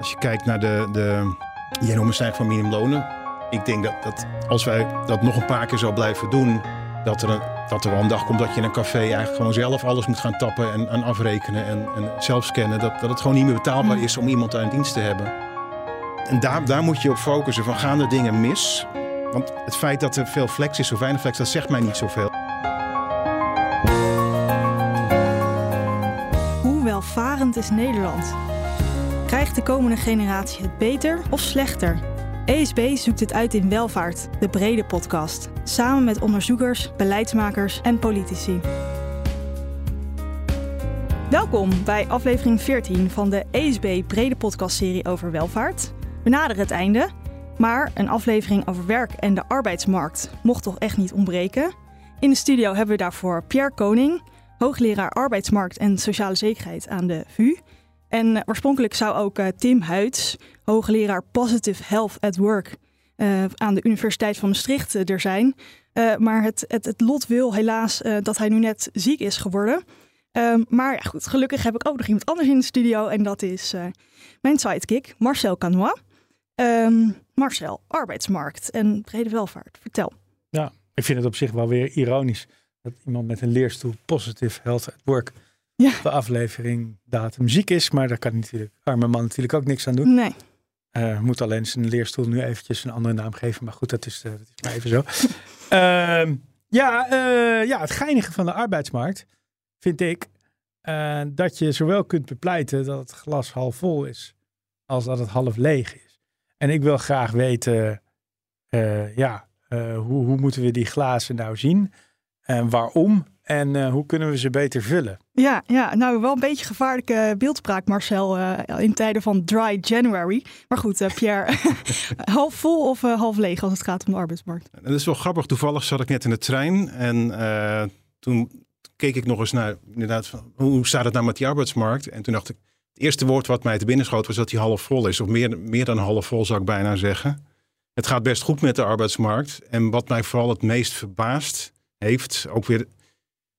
Als je kijkt naar de, de stijging van minimumlonen. Ik denk dat, dat als wij dat nog een paar keer zo blijven doen, dat er, een, dat er wel een dag komt dat je in een café eigenlijk gewoon zelf alles moet gaan tappen en, en afrekenen en, en zelf scannen. Dat, dat het gewoon niet meer betaalbaar is om iemand aan dienst te hebben. En daar, daar moet je op focussen. Van gaan er dingen mis? Want het feit dat er veel flex is, of weinig flex, dat zegt mij niet zoveel. Hoe welvarend is Nederland? Krijgt de komende generatie het beter of slechter? ESB zoekt het uit in Welvaart, de brede podcast. Samen met onderzoekers, beleidsmakers en politici. Welkom bij aflevering 14 van de ESB brede podcastserie over welvaart. We naderen het einde, maar een aflevering over werk en de arbeidsmarkt mocht toch echt niet ontbreken. In de studio hebben we daarvoor Pierre Koning, hoogleraar arbeidsmarkt en sociale zekerheid aan de VU. En eh, oorspronkelijk zou ook uh, Tim Huids, hoogleraar Positive Health at Work uh, aan de Universiteit van Maastricht er zijn. maar het, het, het, lot wil helaas dat hij nu net ziek is geworden. Ehm, maar ja, goed, gelukkig heb ik ook nog iemand anders in de studio en dat is mijn sidekick Marcel Canois. Um, Marcel, arbeidsmarkt en brede welvaart. Vertel. Ja, ik vind het op zich wel weer ironisch dat iemand met een leerstoel Positive Health at Work ja. de aflevering datum ziek is. Maar daar kan natuurlijk arme man natuurlijk ook niks aan doen. Nee. Uh, moet alleen zijn leerstoel nu eventjes een andere naam geven. Maar goed, dat is, uh, dat is maar even zo. uh, ja, uh, ja, het geinige van de arbeidsmarkt vind ik dat je zowel kunt bepleiten dat het glas half vol is, als dat het half leeg is. En ik wil graag weten, ja, hoe, hoe moeten we die glazen nou zien? En waarom? En hoe kunnen we ze beter vullen? Ja, ja, nou wel een beetje gevaarlijke beeldspraak, Marcel, uh, in tijden van dry January. Maar goed, uh, Pierre, half vol of half leeg als het gaat om de arbeidsmarkt? Dat is wel grappig. Toevallig zat ik net in de trein en toen keek ik nog eens naar, inderdaad, hoe staat het nou met die arbeidsmarkt? En toen dacht ik, het eerste woord wat mij te binnen schoot was dat die half vol is. Of meer, meer dan half vol zou ik bijna zeggen. Het gaat best goed met de arbeidsmarkt. En wat mij vooral het meest verbaast heeft, ook weer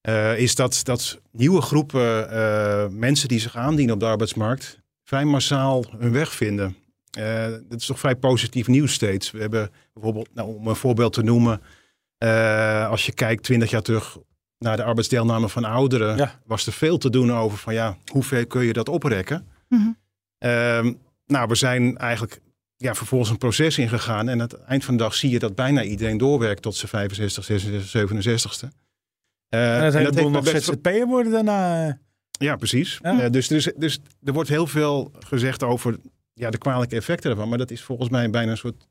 uh, is dat, dat nieuwe groepen uh, mensen die zich aandienen op de arbeidsmarkt vrij massaal hun weg vinden. Uh, dat is toch vrij positief nieuws steeds. We hebben bijvoorbeeld, nou, om een voorbeeld te noemen, als je kijkt 20 jaar terug naar de arbeidsdeelname van ouderen, ja. was er veel te doen over van ja, hoe ver kun je dat oprekken? Mm -hmm. nou, we zijn eigenlijk ja, vervolgens een proces ingegaan en aan het eind van de dag zie je dat bijna iedereen doorwerkt tot zijn 65, 66, 67ste. Uh, en dat, en dat nog ZZP'er worden daarna. Eh. Ja, precies. Ja. Uh, dus, dus, dus er wordt heel veel gezegd over ja, de kwalijke effecten daarvan. Maar dat is volgens mij bijna een soort,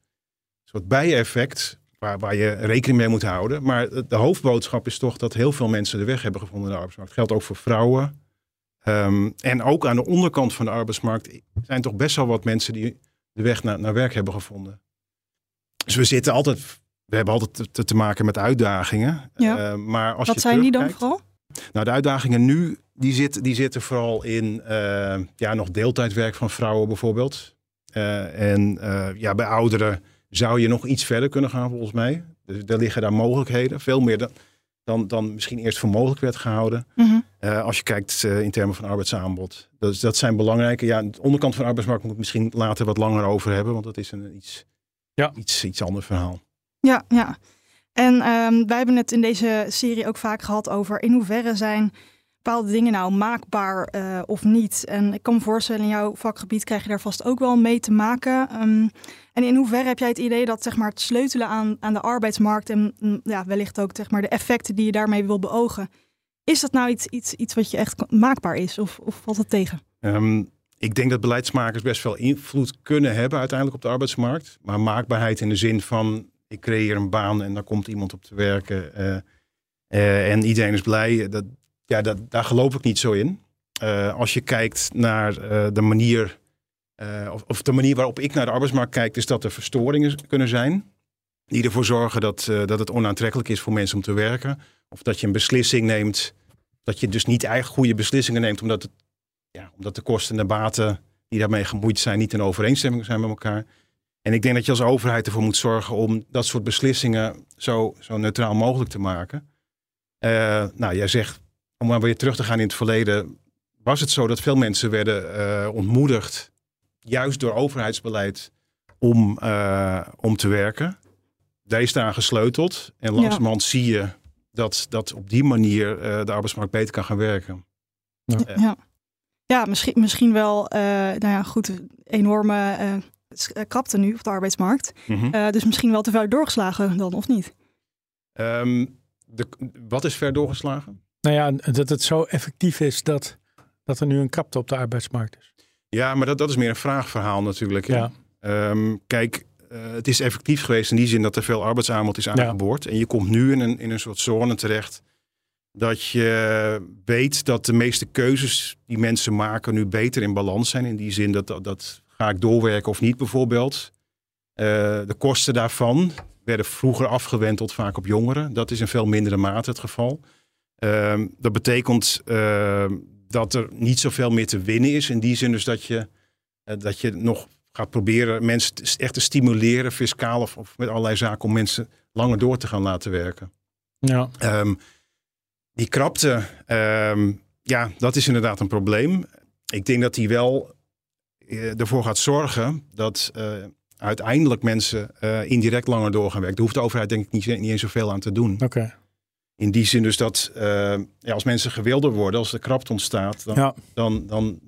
soort bijeffect waar, waar je rekening mee moet houden. Maar de hoofdboodschap is toch dat heel veel mensen de weg hebben gevonden in de arbeidsmarkt. Dat geldt ook voor vrouwen. Um, en ook aan de onderkant van de arbeidsmarkt zijn toch best wel wat mensen die de weg naar, naar werk hebben gevonden. Dus we zitten altijd we hebben altijd te, te maken met uitdagingen. Ja. Uh, maar als Wat zijn die dan vooral? Nou, de uitdagingen nu, die, zit, die zitten vooral in uh, ja, nog deeltijdwerk van vrouwen bijvoorbeeld. Uh, en ja, bij ouderen zou je nog iets verder kunnen gaan volgens mij. Dus er liggen daar mogelijkheden, veel meer dan, dan, dan misschien eerst voor mogelijk werd gehouden. Mm -hmm. als je kijkt in termen van arbeidsaanbod. Dat, dat zijn belangrijke. Ja, de onderkant van de arbeidsmarkt moet ik misschien later wat langer over hebben, want dat is een iets, ja. iets, iets ander verhaal. Ja, ja. En um, wij hebben het in deze serie ook vaak gehad over in hoeverre zijn bepaalde dingen nou maakbaar uh, of niet. En ik kan me voorstellen, in jouw vakgebied krijg je daar vast ook wel mee te maken. Um, en in hoeverre heb jij het idee dat zeg maar, het sleutelen aan, aan de arbeidsmarkt en mm, ja, wellicht ook zeg maar, de effecten die je daarmee wil beogen, is dat nou iets, iets, iets wat je echt maakbaar is of, of valt het tegen? Um, ik denk dat beleidsmakers best wel invloed kunnen hebben uiteindelijk op de arbeidsmarkt. Maar maakbaarheid in de zin van ik creëer een baan en daar komt iemand op te werken. Uh, uh, en iedereen is blij. Dat, ja, dat, daar geloof ik niet zo in. Uh, als je kijkt naar de manier, of, of, de manier waarop ik naar de arbeidsmarkt kijk, is dat er verstoringen kunnen zijn. Die ervoor zorgen dat, dat het onaantrekkelijk is voor mensen om te werken. Of dat je een beslissing neemt. Dat je dus niet eigen goede beslissingen neemt, omdat, het, ja, omdat de kosten en de baten die daarmee gemoeid zijn niet in overeenstemming zijn met elkaar. En ik denk dat je als overheid ervoor moet zorgen om dat soort beslissingen zo, zo neutraal mogelijk te maken. Uh, nou, jij zegt, om maar weer terug te gaan in het verleden, was het zo dat veel mensen werden uh, ontmoedigd juist door overheidsbeleid om, uh, om te werken. Daar is daar gesleuteld. En langzamerhand zie je dat, dat op die manier de arbeidsmarkt beter kan gaan werken. Ja, ja. ja misschien, misschien wel, nou ja, goed, enorme krapte nu op de arbeidsmarkt. Mm -hmm. dus misschien wel te ver doorgeslagen dan, of niet? Um, de, wat is ver doorgeslagen? Nou ja, dat het zo effectief is dat, dat er nu een krapte op de arbeidsmarkt is. Ja, maar dat, dat is meer een vraagverhaal natuurlijk. Ja. Um, kijk, uh, het is effectief geweest in die zin dat er veel arbeidsaanbod is aangeboord. Ja. En je komt nu in een, in een soort zone terecht dat je weet dat de meeste keuzes die mensen maken nu beter in balans zijn. In die zin dat, dat, dat ga ik doorwerken of niet bijvoorbeeld. Uh, de kosten daarvan werden vroeger afgewenteld vaak op jongeren. Dat is in veel mindere mate het geval. Uh, dat betekent uh, dat er niet zoveel meer te winnen is. In die zin dus dat je, uh, dat je nog gaat proberen mensen echt te stimuleren, fiscaal of, of, met allerlei zaken, om mensen langer door te gaan laten werken. Ja. Um, die krapte, um, ja, dat is inderdaad een probleem. Ik denk dat die wel ervoor gaat zorgen dat uh, uiteindelijk mensen uh, indirect langer door gaan werken. Daar hoeft de overheid denk ik niet, niet eens zoveel aan te doen. Oké. Okay. In die zin dus dat ja, als mensen gewilder worden, als de krapte ontstaat, dan, ja. dan, dan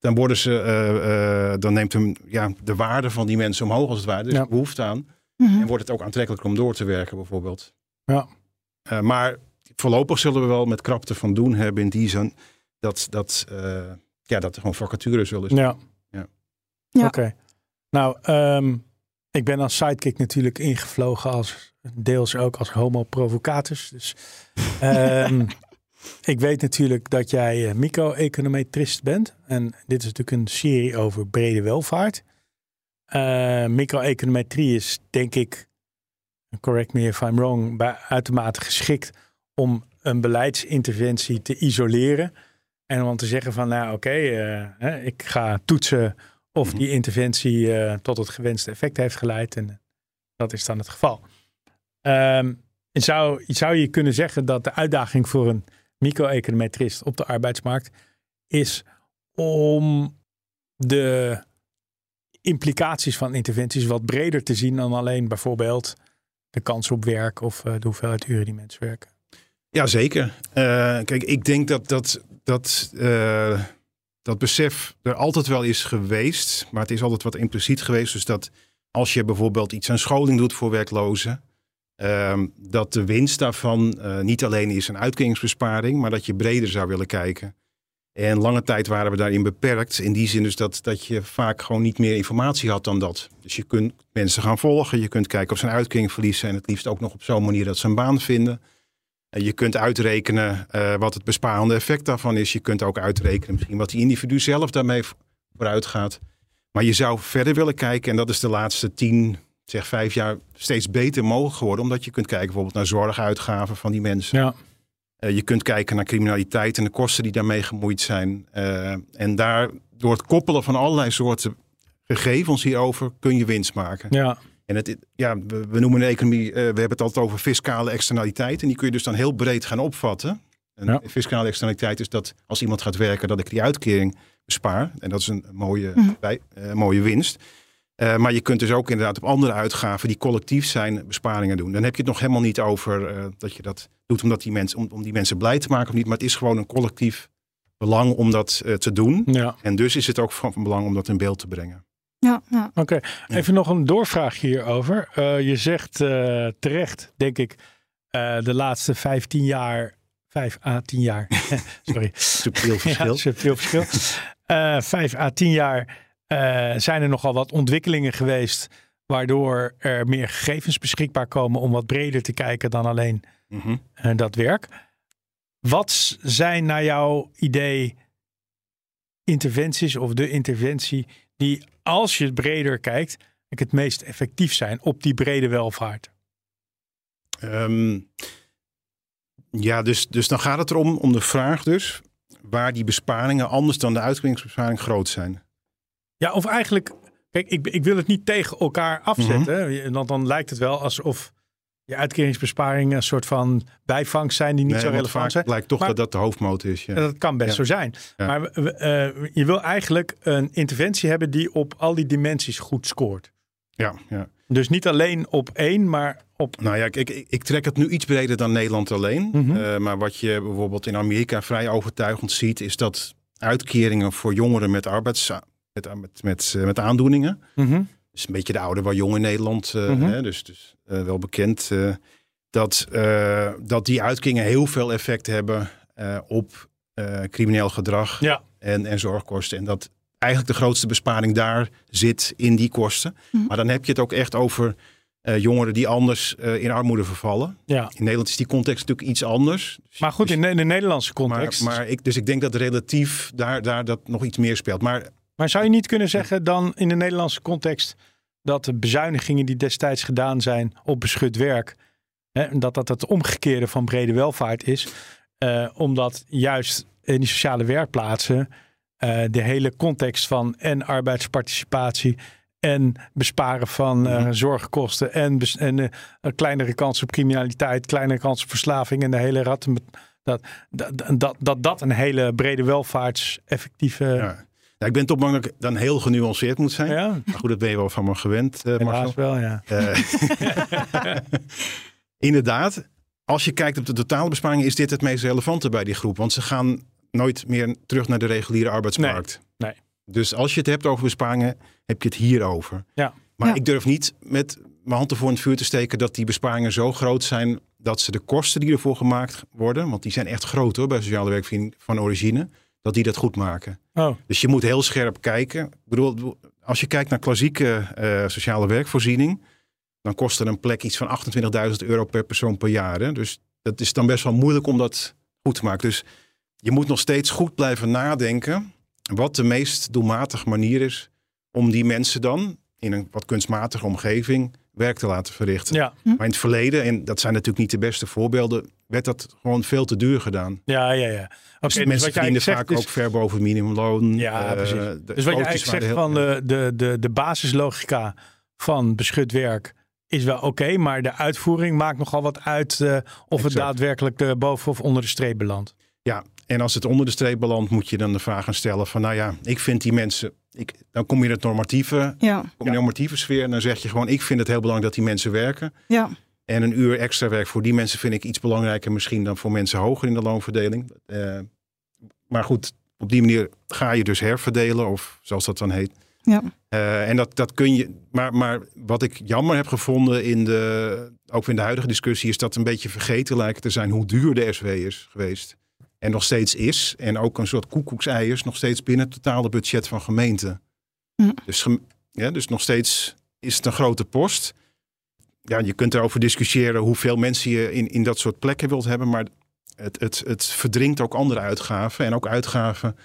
dan worden ze, uh, uh, dan neemt hem ja, de waarde van die mensen omhoog als het ware. Dus ja. behoefte aan. Mm -hmm. En wordt het ook aantrekkelijker om door te werken bijvoorbeeld. Ja. Uh, maar voorlopig zullen we wel met krapte van doen hebben in die zin dat, dat, ja, dat er gewoon vacatures zullen zijn. Ja. Ja. Oké. Okay. Nou, um, ik ben als sidekick natuurlijk ingevlogen als deels ook als homo provocatus. Dus um, Ik weet natuurlijk dat jij uh, micro-econometrist bent. En dit is natuurlijk een serie over brede welvaart. Uh, micro-econometrie is, denk ik, correct me if I'm wrong, bij uitermate geschikt om een beleidsinterventie te isoleren. En om te zeggen van, nou oké, okay, uh, ik ga toetsen of mhm. die interventie uh, tot het gewenste effect heeft geleid. En dat is dan het geval. Um, zou, zou je kunnen zeggen dat de uitdaging voor een micro-econometrist op de arbeidsmarkt, is om de implicaties van interventies wat breder te zien dan alleen bijvoorbeeld de kans op werk of uh, de hoeveelheid uren die mensen werken. Ja, zeker. Uh, kijk, ik denk dat dat, dat, uh, dat besef er altijd wel is geweest, maar het is altijd wat impliciet geweest. Dus dat als je bijvoorbeeld iets aan scholing doet voor werklozen, Uh, dat de winst daarvan uh, niet alleen is een uitkeringsbesparing, maar dat je breder zou willen kijken. En lange tijd waren we daarin beperkt. In die zin dus dat, dat je vaak gewoon niet meer informatie had dan dat. Dus je kunt mensen gaan volgen. Je kunt kijken of ze een uitkering verliezen. En het liefst ook nog op zo'n manier dat ze een baan vinden. En je kunt uitrekenen uh, wat het besparende effect daarvan is. Je kunt ook uitrekenen misschien wat die individu zelf daarmee vooruit gaat. Maar je zou verder willen kijken. En dat is de laatste tien, zeg vijf jaar steeds beter mogelijk geworden. Omdat je kunt kijken bijvoorbeeld naar zorguitgaven van die mensen. Ja. Uh, je kunt kijken naar criminaliteit en de kosten die daarmee gemoeid zijn. Uh, en daar door het koppelen van allerlei soorten gegevens hierover kun je winst maken. Ja. En het, ja, we, we noemen de economie, uh, we hebben het altijd over fiscale externaliteit. En die kun je dus dan heel breed gaan opvatten. En ja. fiscale externaliteit is dat als iemand gaat werken, dat ik die uitkering bespaar. En dat is een mooie, mm. bij, mooie winst. Uh, maar je kunt dus ook inderdaad op andere uitgaven die collectief zijn besparingen doen. Dan heb je het nog helemaal niet over uh, dat je dat doet omdat die mensen, om, om, die mensen blij te maken of niet. Maar het is gewoon een collectief belang om dat uh, te doen. Ja. En dus is het ook van belang om dat in beeld te brengen. Ja, ja. Oké, okay. even nog een doorvraag hierover. je zegt terecht, denk ik, de laatste 15 jaar, 5 à 10 jaar. Sorry. subtiel verschil. Ja, subtiel verschil. 5 à 10 jaar uh, zijn er nogal wat ontwikkelingen geweest. Waardoor er meer gegevens beschikbaar komen om wat breder te kijken dan alleen mm -hmm. uh, dat werk. Wat zijn naar jouw idee interventies of de interventie die, als je het breder kijkt, het meest effectief zijn op die brede welvaart? Um, ja, dus, dus dan gaat het erom, om de vraag dus, waar die besparingen anders dan de uitkeringsbesparing groot zijn. Ja, of eigenlijk, kijk, ik, ik wil het niet tegen elkaar afzetten. Mm -hmm. Want dan lijkt het wel alsof je uitkeringsbesparingen een soort van bijvangst zijn die niet Nee, zo relevant zijn. lijkt toch Maar- dat dat de hoofdmoot is. Ja. Dat kan best Ja. zo zijn. Ja. Maar eh, je wil eigenlijk een interventie hebben die op al die dimensies goed scoort. ja, ja. Dus niet alleen op één, maar op. Nou ja, ik, ik, ik trek het nu iets breder dan Nederland alleen. Mhm. Eh, maar wat je bijvoorbeeld in Amerika vrij overtuigend ziet, is dat uitkeringen voor jongeren met arbeids met, met, met, eh, met aandoeningen. Mhm. Dus een beetje de oude waar jong in Nederland, eh, Mhm. hè, dus, dus eh, wel bekend. eh, dat, dat die uitkeringen heel veel effect hebben op crimineel gedrag Ja. en, en zorgkosten. En dat eigenlijk de grootste besparing daar zit in die kosten. Mhm. Maar dan heb je het ook echt over jongeren die anders in armoede vervallen. ja. In Nederland is die context natuurlijk iets anders. Dus- Maar goed, dus- in de, in de Nederlandse context. Maar, maar ik, dus ik denk dat relatief daar, daar dat nog iets meer speelt. Maar zou je niet kunnen zeggen dan in de Nederlandse context dat de bezuinigingen die destijds gedaan zijn op beschut werk, hè, dat dat het omgekeerde van brede welvaart is, eh, omdat juist in die sociale werkplaatsen eh, de hele context van en arbeidsparticipatie en besparen van eh, Mhm. zorgkosten en, en een kleinere kans op criminaliteit, kleinere kans op verslaving en de hele rat. Dat dat, dat, dat, dat een hele brede welvaartseffectieve. Ja, ja. Ik ben toch bang dat ik dan heel genuanceerd moet zijn. ja Maar goed, dat ben je wel van me gewend, eh Marcel. helaas wel, ja. Eh, inderdaad, als je kijkt op de totale besparingen, is dit het meest relevante bij die groep. Want ze gaan nooit meer terug naar de reguliere arbeidsmarkt. Nee, nee. Dus als je het hebt over besparingen, heb je het hierover. Ja. Maar Ja. ik durf niet met mijn hand ervoor in het vuur te steken dat die besparingen zo groot zijn dat ze de kosten die ervoor gemaakt worden, want die zijn echt groot hoor bij sociale werkvinding van origine, dat die dat goed maken. Oh, Dus je moet heel scherp kijken. Ik bedoel, als je kijkt naar klassieke eh, sociale werkvoorziening, dan kost er een plek iets van 28.000 euro per persoon per jaar. Hè? Dus dat is dan best wel moeilijk om dat goed te maken. Dus je moet nog steeds goed blijven nadenken wat de meest doelmatige manier is om die mensen dan in een wat kunstmatige omgeving werk te laten verrichten. ja. Maar in het verleden, en dat zijn natuurlijk niet de beste voorbeelden, werd dat gewoon veel te duur gedaan. Ja, ja, ja. Dus dus mensen verdienen vaak is- ook ver boven minimumloon. Ja, Eh, precies. de Dus wat je eigenlijk zegt van de, de, de, de basislogica van beschut werk is wel oké, maar de uitvoering maakt nogal wat uit eh, of het daadwerkelijk er boven of onder de streep belandt. Ja, en als het onder de streep belandt, moet je dan de vraag gaan stellen van, nou ja, ik vind die mensen, ik, dan kom je in het normatieve, Ja, kom je in de normatieve sfeer en dan zeg je gewoon, ik vind het heel belangrijk dat die mensen werken. ja. En een uur extra werk voor die mensen vind ik iets belangrijker misschien dan voor mensen hoger in de loonverdeling. Eh, maar goed, op die manier ga je dus herverdelen, of zoals dat dan heet. Ja. Eh, en dat, dat kun je. Maar, maar wat ik jammer heb gevonden in de. Ook in de huidige discussie. is dat een beetje vergeten lijkt te zijn hoe duur de SW is geweest. En nog steeds is. En ook een soort koekoeksei is nog steeds binnen het totale budget van gemeenten. Hm. Dus, ja, dus nog steeds is het een grote post. Ja, je kunt erover discussiëren hoeveel mensen je in, in dat soort plekken wilt hebben. Maar het, het, het verdringt ook andere uitgaven. En ook uitgaven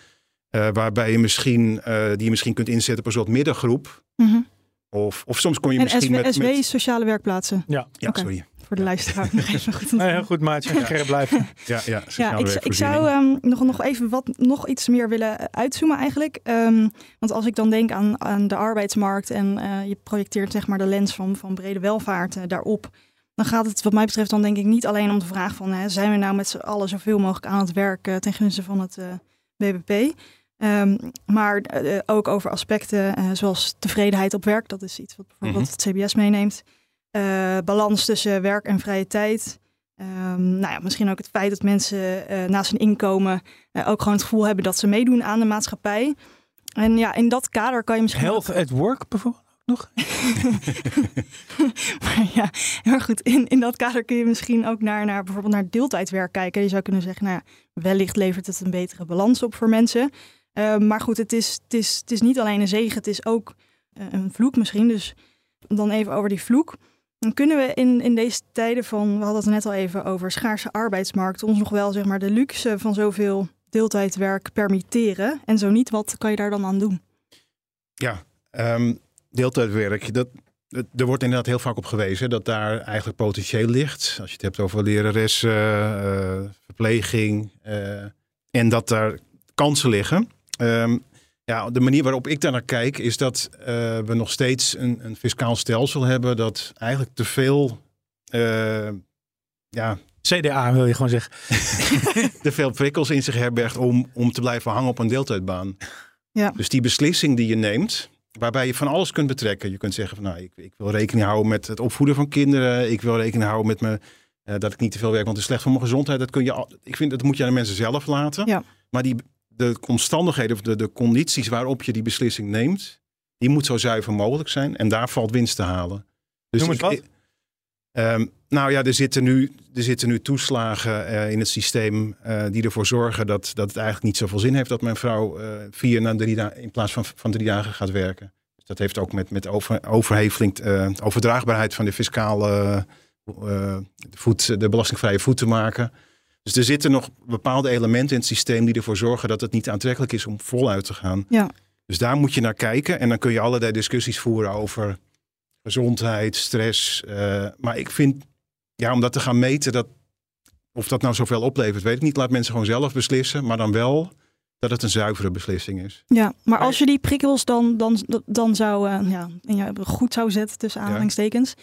eh, waarbij je misschien, eh, die je misschien kunt inzetten op een soort middengroep. Mhm. Of, of soms kom je En misschien SW, met... SW met is sociale werkplaatsen. Ja, ja, sorry. Voor de luisteraar nog even goed. maatje, scherp blijven. Ja, ja, Ja, ik, ik zou ehm, nog, nog even wat nog iets meer willen uitzoomen eigenlijk. Ehm, want als ik dan denk aan, aan de arbeidsmarkt en eh, je projecteert zeg maar de lens van, van brede welvaart eh, daarop. Dan gaat het wat mij betreft dan denk ik niet alleen om de vraag van hè, zijn we nou met z'n allen zoveel mogelijk aan het werk eh, ten gunste van het eh BBP. Ehm, maar eh, ook over aspecten eh, zoals tevredenheid op werk. Dat is iets wat bijvoorbeeld het CBS meeneemt. Eh, balans tussen werk en vrije tijd. Ehm, nou ja, misschien ook het feit dat mensen eh, naast hun inkomen eh, ook gewoon het gevoel hebben dat ze meedoen aan de maatschappij. En ja, in dat kader kan je misschien. Health at work bijvoorbeeld nog? Maar ja, heel goed. In, in dat kader kun je misschien ook naar, naar bijvoorbeeld naar deeltijdwerk kijken. Je zou kunnen zeggen, nou ja, wellicht levert het een betere balans op voor mensen. Eh, maar goed, het is, het, is, het is niet alleen een zegen, het is ook een vloek misschien. Dus dan even over die vloek. Kunnen we in, in deze tijden van, we hadden het net al even over schaarse arbeidsmarkt, ons nog wel zeg maar de luxe van zoveel deeltijdwerk permitteren. En zo niet, wat kan je daar dan aan doen? Ja, ehm, deeltijdwerk. Dat, er wordt inderdaad heel vaak op gewezen dat daar eigenlijk potentieel ligt. Als je het hebt over leraressen, eh, verpleging. eh, en dat daar kansen liggen. Ehm, ja, de manier waarop ik daar naar kijk is dat eh, we nog steeds een, een fiscaal stelsel hebben dat eigenlijk te veel eh, ja, CDA wil je gewoon zeggen. te veel prikkels in zich herbergt om, om te blijven hangen op een deeltijdbaan. Ja. Dus die beslissing die je neemt, waarbij je van alles kunt betrekken. Je kunt zeggen van nou, ik, ik wil rekening houden met het opvoeden van kinderen. Ik wil rekening houden met me, eh, dat ik niet te veel werk, want het is slecht voor mijn gezondheid. Dat kun je, ik vind dat moet je aan de mensen zelf laten. Ja. Maar die, de omstandigheden of de, de condities waarop je die beslissing neemt, die moet zo zuiver mogelijk zijn. En daar valt winst te halen. Dus Noem eens wat. ik- Ehm, nou ja, er zitten nu, er zitten nu toeslagen eh, in het systeem eh, die ervoor zorgen dat, dat het eigenlijk niet zoveel zin heeft dat mijn vrouw eh, vier naar drie dagen in plaats van, van drie dagen gaat werken. Dus dat heeft ook met, met over, overheveling, overdraagbaarheid van de fiscale voet, de belastingvrije voet te maken. Dus er zitten nog bepaalde elementen in het systeem die ervoor zorgen dat het niet aantrekkelijk is om voluit te gaan. Ja. Dus daar moet je naar kijken en dan kun je allerlei discussies voeren over gezondheid, stress. eh, maar ik vind, ja, om dat te gaan meten, dat, of dat nou zoveel oplevert, weet ik niet. Laat mensen gewoon zelf beslissen, maar dan wel dat het een zuivere beslissing is. Ja, maar als je die prikkels dan, dan, dan zou, eh, ja, en ja, goed zou zetten tussen aanhalingstekens,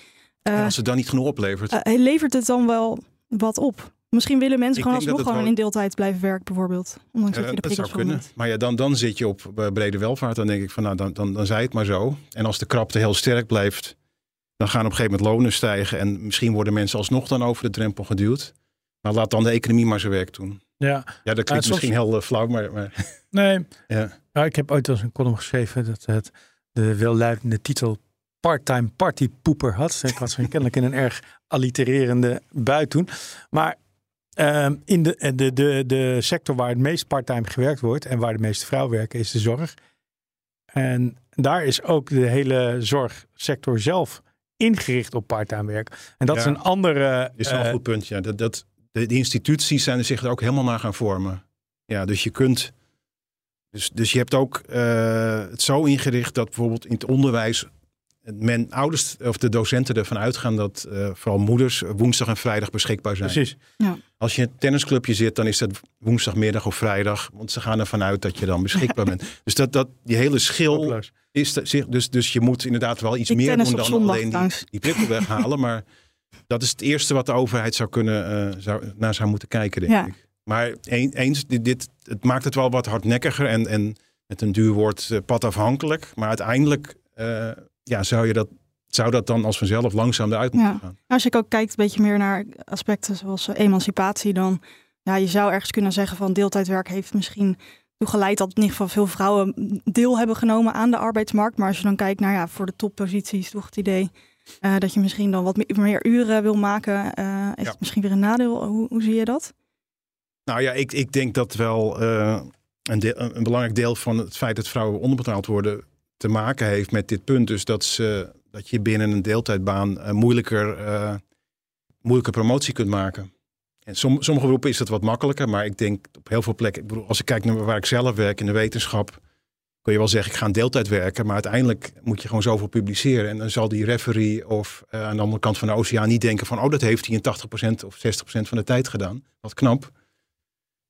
eh, en als het dan niet genoeg oplevert. eh, levert het dan wel wat op? Misschien willen mensen Ik gewoon alsnog gewoon wel- in deeltijd blijven werken bijvoorbeeld. Ondanks dat je de dat prikkels zou kunnen. Maar ja, dan, dan zit je op eh, brede welvaart. Dan denk ik van, nou, dan, dan, dan zij het maar zo. En als de krapte heel sterk blijft, dan gaan op een gegeven moment lonen stijgen. En misschien worden mensen alsnog dan over de drempel geduwd. Maar laat dan de economie maar zijn werk doen. Ja, Ja, dat klinkt misschien heel eh, flauw, maar, maar nee. ja. Nou, ik heb ooit wel eens een column geschreven dat het de welluidende titel part-time partypoeper had. Ik had ze kennelijk in een erg allitererende bui toen. Maar ehm, in de, de, de, de sector waar het meest parttime gewerkt wordt en waar de meeste vrouwen werken is de zorg. En daar is ook de hele zorgsector zelf ingericht op parttime werk. En dat Ja. is een andere... is wel eh, een goed punt. Ja. Dat, dat, de, de instituties zijn er zich er ook helemaal naar gaan vormen. Ja, dus je kunt. Dus, dus je hebt ook eh, het zo ingericht dat bijvoorbeeld in het onderwijs. Men, ouders of de docenten ervan uitgaan dat eh, vooral moeders woensdag en vrijdag beschikbaar zijn. Precies. Als je in een tennisclubje zit, dan is dat woensdagmiddag of vrijdag. Want ze gaan ervan uit dat je dan beschikbaar bent. Dus dat, dat, die hele schil Hopeloos. is. Dus, dus je moet inderdaad wel iets Ik meer doen dan zondag alleen die, die prikkel weghalen. maar dat is het eerste wat de overheid zou kunnen, eh, zou, naar zou moeten kijken, denk Ja. ik. Maar een- eens, dit, dit, het maakt het wel wat hardnekkiger en, en met een duur woord eh, padafhankelijk. Maar uiteindelijk eh, ja, zou, je dat, zou dat dan als vanzelf langzaam eruit moeten Ja. gaan. Als ik ook kijkt een beetje meer naar aspecten zoals eh, emancipatie, dan ja, je zou ergens kunnen zeggen van deeltijdwerk heeft misschien toe geleid dat in ieder geval veel vrouwen deel hebben genomen aan de arbeidsmarkt. Maar als je dan kijkt naar ja, voor de topposities, toch het idee eh, dat je misschien dan wat me- meer uren wil maken, eh, is Ja. het misschien weer een nadeel. Hoe, hoe zie je dat? Nou ja, ik, ik denk dat wel eh, een, deel- een een belangrijk deel van het feit dat vrouwen onderbetaald worden te maken heeft met dit punt. Dus dat, ze, dat je binnen een deeltijdbaan eh, moeilijker, eh, moeilijker promotie kunt maken. En som, sommige beroepen is dat wat makkelijker, maar ik denk op heel veel plekken, ik bedoel, als ik kijk naar waar ik zelf werk in de wetenschap, kun je wel zeggen ik ga een deeltijd werken, maar uiteindelijk moet je gewoon zoveel publiceren. En dan zal die referee of eh, aan de andere kant van de oceaan niet denken van, oh dat heeft hij in 80% of 60% van de tijd gedaan. Wat knap.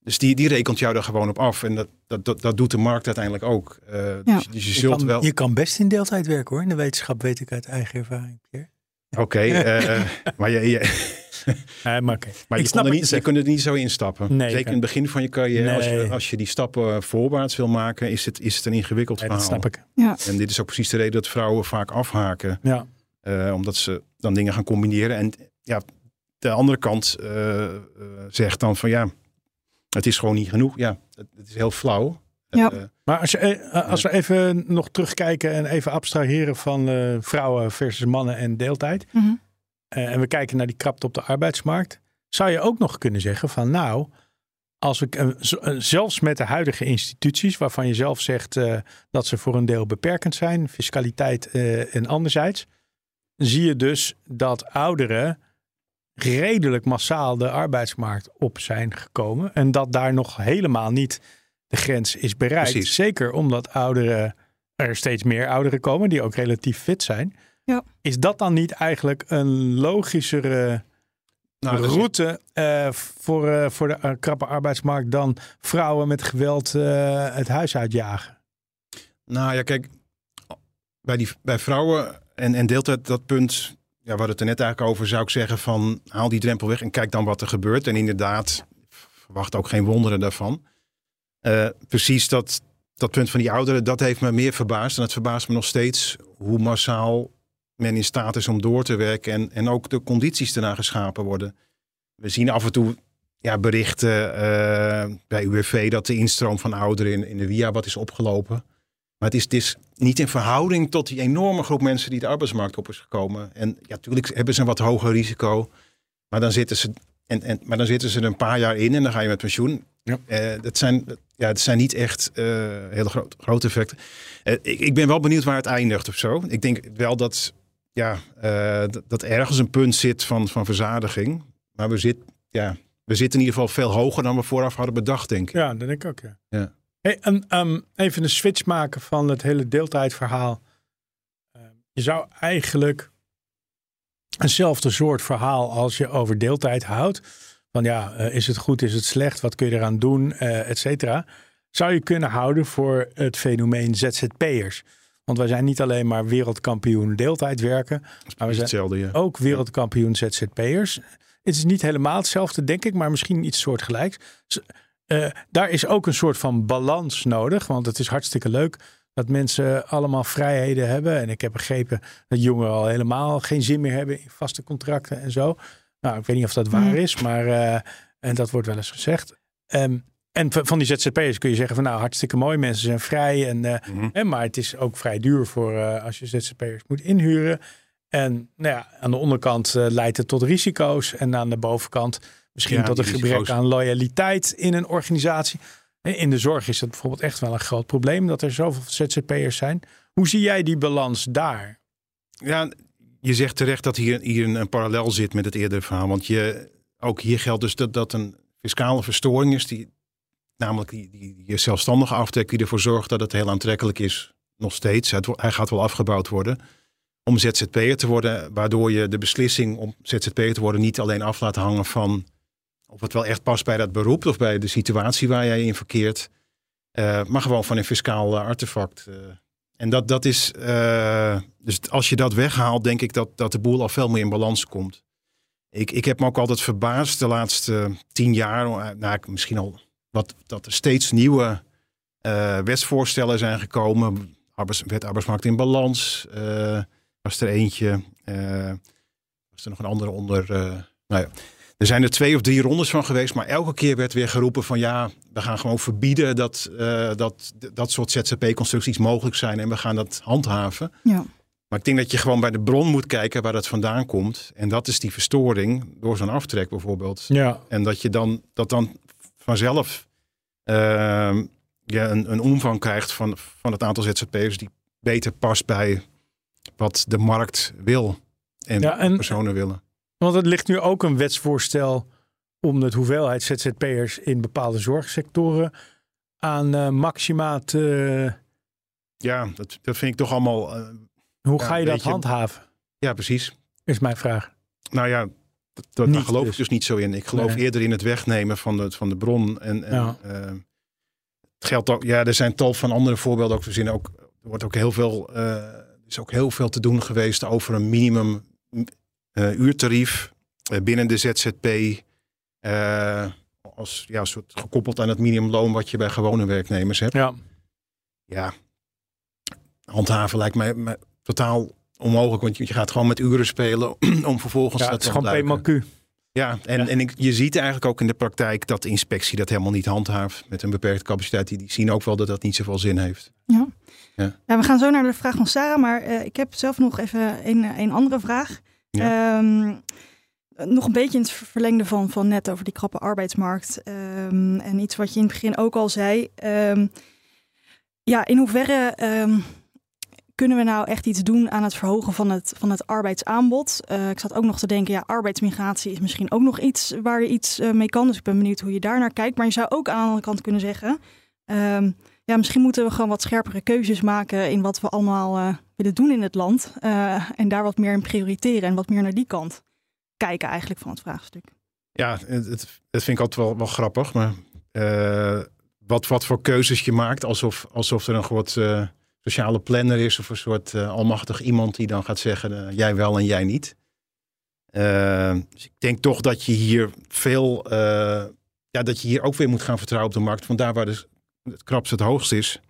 Dus die, die rekent jou er gewoon op af. En dat, dat, dat, dat doet de markt uiteindelijk ook. Eh, Ja. dus, dus je Je zult kan, wel. je kan best in deeltijd werken hoor. In de wetenschap weet ik uit eigen ervaring. Pierre. Oké, eh, maar, je, je, maar oké. maar Ik je, kon er niet, je kunt er niet zo instappen. Nee, Zeker in het begin van je carrière. Als, je, als je die stappen eh, voorwaarts wil maken, is het, is het een ingewikkeld Nee, dat verhaal. snap ik. Ja, En dit is ook precies de reden dat vrouwen vaak afhaken. Ja. eh, omdat ze dan dingen gaan combineren. En ja, de andere kant eh, eh, zegt dan van ja, het is gewoon niet genoeg. Ja, het, het is heel flauw. Ja. Eh, Maar als, je, eh, als we even nog terugkijken en even abstraheren van eh, vrouwen versus mannen en deeltijd. Mhm. eh, en we kijken naar die krapte op de arbeidsmarkt. Zou je ook nog kunnen zeggen van nou, als we, eh, eh, zelfs met de huidige instituties waarvan je zelf zegt eh, dat ze voor een deel beperkend zijn, fiscaliteit eh, en anderzijds, zie je dus dat ouderen redelijk massaal de arbeidsmarkt op zijn gekomen. En dat daar nog helemaal niet de grens is bereikt. Precies. Zeker omdat ouderen, er steeds meer ouderen komen die ook relatief fit zijn. Ja. Is dat dan niet eigenlijk een logischere nou, route eh, voor, eh, voor de eh, krappe arbeidsmarkt dan vrouwen met geweld eh, het huis uitjagen? Nou ja, kijk, bij, die, bij vrouwen en, en deeltijd dat punt, we hadden het er net eigenlijk over, zou ik zeggen van haal die drempel weg en kijk dan wat er gebeurt. En inderdaad, verwacht ook geen wonderen daarvan. Uh, precies dat, dat punt van die ouderen, dat heeft me meer verbaasd. En het verbaast me nog steeds hoe massaal men in staat is om door te werken. En, en ook de condities erna geschapen worden. We zien af en toe ja, berichten uh, bij UWV dat de instroom van ouderen in, in de WIA wat is opgelopen. Maar het is, het is niet in verhouding tot die enorme groep mensen die de arbeidsmarkt op is gekomen. En ja, natuurlijk hebben ze een wat hoger risico. Maar dan zitten ze, en, en, maar dan zitten ze er een paar jaar in en dan ga je met pensioen. Ja. Uh, dat, zijn, ja, dat zijn niet echt uh, hele groot, grote effecten. Uh, ik, ik ben wel benieuwd waar het eindigt of zo. Ik denk wel dat, ja, dat, dat ergens een punt zit van, van verzadiging. Maar we, zit, ja, we zitten in ieder geval veel hoger dan we vooraf hadden bedacht, denk ik. Ja, dat denk ik ook, ja. ja. Hey, en, um, even een switch maken van het hele deeltijdverhaal. Uh, je zou eigenlijk eenzelfde soort verhaal als je over deeltijd houdt. Van ja, uh, is het goed, is het slecht, wat kun je eraan doen, uh, et cetera. Zou je kunnen houden voor het fenomeen ZZP'ers. Want wij zijn niet alleen maar wereldkampioen deeltijd werken. Maar we zijn ja. ook wereldkampioen ZZP'ers. Het is niet helemaal hetzelfde, denk ik, maar misschien iets soortgelijks. Uh, daar is ook een soort van balans nodig. Want het is hartstikke leuk dat mensen allemaal vrijheden hebben. En ik heb begrepen dat jongeren al helemaal geen zin meer hebben in vaste contracten en zo. Nou, ik weet niet of dat waar mm. is, maar uh, en dat wordt wel eens gezegd. Um, en van die ZZP'ers kun je zeggen van nou hartstikke mooi, mensen zijn vrij. En, uh, mm -hmm. maar het is ook vrij duur voor uh, als je ZZP'ers moet inhuren. En nou ja, aan de onderkant uh, leidt het tot risico's. En aan de bovenkant misschien tot een gebrek aan loyaliteit in een organisatie. In de zorg is dat bijvoorbeeld echt wel een groot probleem dat er zoveel ZZP'ers zijn. Hoe zie jij die balans daar? Ja, je zegt terecht dat hier, hier een, een parallel zit met het eerdere verhaal. Want je, ook hier geldt dus dat dat een fiscale verstoring is. Die, namelijk die, die, die zelfstandige aftrek die ervoor zorgt dat het heel aantrekkelijk is. Nog steeds. hij gaat wel afgebouwd worden om ZZP'er te worden. Waardoor je de beslissing om ZZP'er te worden niet alleen af laat hangen van of het wel echt past bij dat beroep of bij de situatie waar jij in verkeert. Uh, maar gewoon van een fiscaal uh, artefact. Uh, en dat, dat is, dus als je dat weghaalt, denk ik dat, dat de boel al veel meer in balans komt. Ik, ik heb me ook altijd verbaasd de laatste tien jaar, nou, misschien al wat, dat er steeds nieuwe wetsvoorstellen zijn gekomen. Arbeids, wet arbeidsmarkt in balans was er eentje. was er nog een andere onder. nou ja. Er zijn er twee of drie rondes van geweest, maar elke keer werd weer geroepen van ja, we gaan gewoon verbieden dat uh, dat, dat soort ZZP-constructies mogelijk zijn en we gaan dat handhaven. Ja. Maar ik denk dat je gewoon bij de bron moet kijken waar dat vandaan komt. En dat is die verstoring door zo'n aftrek bijvoorbeeld. Ja. En dat je dan, dat dan vanzelf uh, ja, een, een omvang krijgt van, van het aantal ZZP'ers die beter past bij wat de markt wil en, ja, en personen willen. Want het ligt nu ook een wetsvoorstel om de hoeveelheid ZZP'ers in bepaalde zorgsectoren aan uh, maxima te... Ja, dat, dat vind ik toch allemaal... Uh, Hoe ga je dat handhaven? Ja, precies. Is mijn vraag. Nou ja, dat, dat daar geloof dus. ik dus niet zo in. Ik geloof eerder in het wegnemen van de, van de bron. En, en ja. uh, het geldt ook, ja, er zijn tal van andere voorbeelden ook verzinnen. Ook, er wordt ook heel veel, is ook heel veel te doen geweest over een minimum uurtarief uh, binnen de ZZP. Uh, als ja, soort gekoppeld aan het minimumloon wat je bij gewone werknemers hebt. Ja. Ja, handhaven lijkt mij, mij totaal onmogelijk. Want je gaat gewoon met uren spelen om vervolgens ja, dat te Het is gewoon Ja, en, ja. en ik, je ziet eigenlijk ook in de praktijk dat de inspectie dat helemaal niet handhaaft. Met een beperkte capaciteit. Die, die zien ook wel dat dat niet zoveel zin heeft. Ja. Ja. ja we gaan zo naar de vraag van Sarah. Maar uh, ik heb zelf nog even een, een andere vraag. Ehm, nog een beetje in het verlengde van, van net over die krappe arbeidsmarkt. Um, en iets wat je in het begin ook al zei. Um, ja, in hoeverre kunnen we nou echt iets doen aan het verhogen van het, van het arbeidsaanbod? Uh, ik zat ook nog te denken, ja, arbeidsmigratie is misschien ook nog iets waar je iets uh, mee kan. Dus ik ben benieuwd hoe je daar naar kijkt. Maar je zou ook aan de andere kant kunnen zeggen... ja, misschien moeten we gewoon wat scherpere keuzes maken in wat we allemaal uh, willen doen in het land. Uh, en daar wat meer in prioriteren en wat meer naar die kant kijken eigenlijk van het vraagstuk. Ja, het, het vind ik altijd wel, wel grappig. Maar uh, wat, wat voor keuzes je maakt, alsof, alsof er een soort uh, sociale planner is of een soort almachtig iemand die dan gaat zeggen jij wel en jij niet. Dus ik denk toch dat je hier veel, ja, dat je hier ook weer moet gaan vertrouwen op de markt. Want daar waar de, het krapst het hoogst is,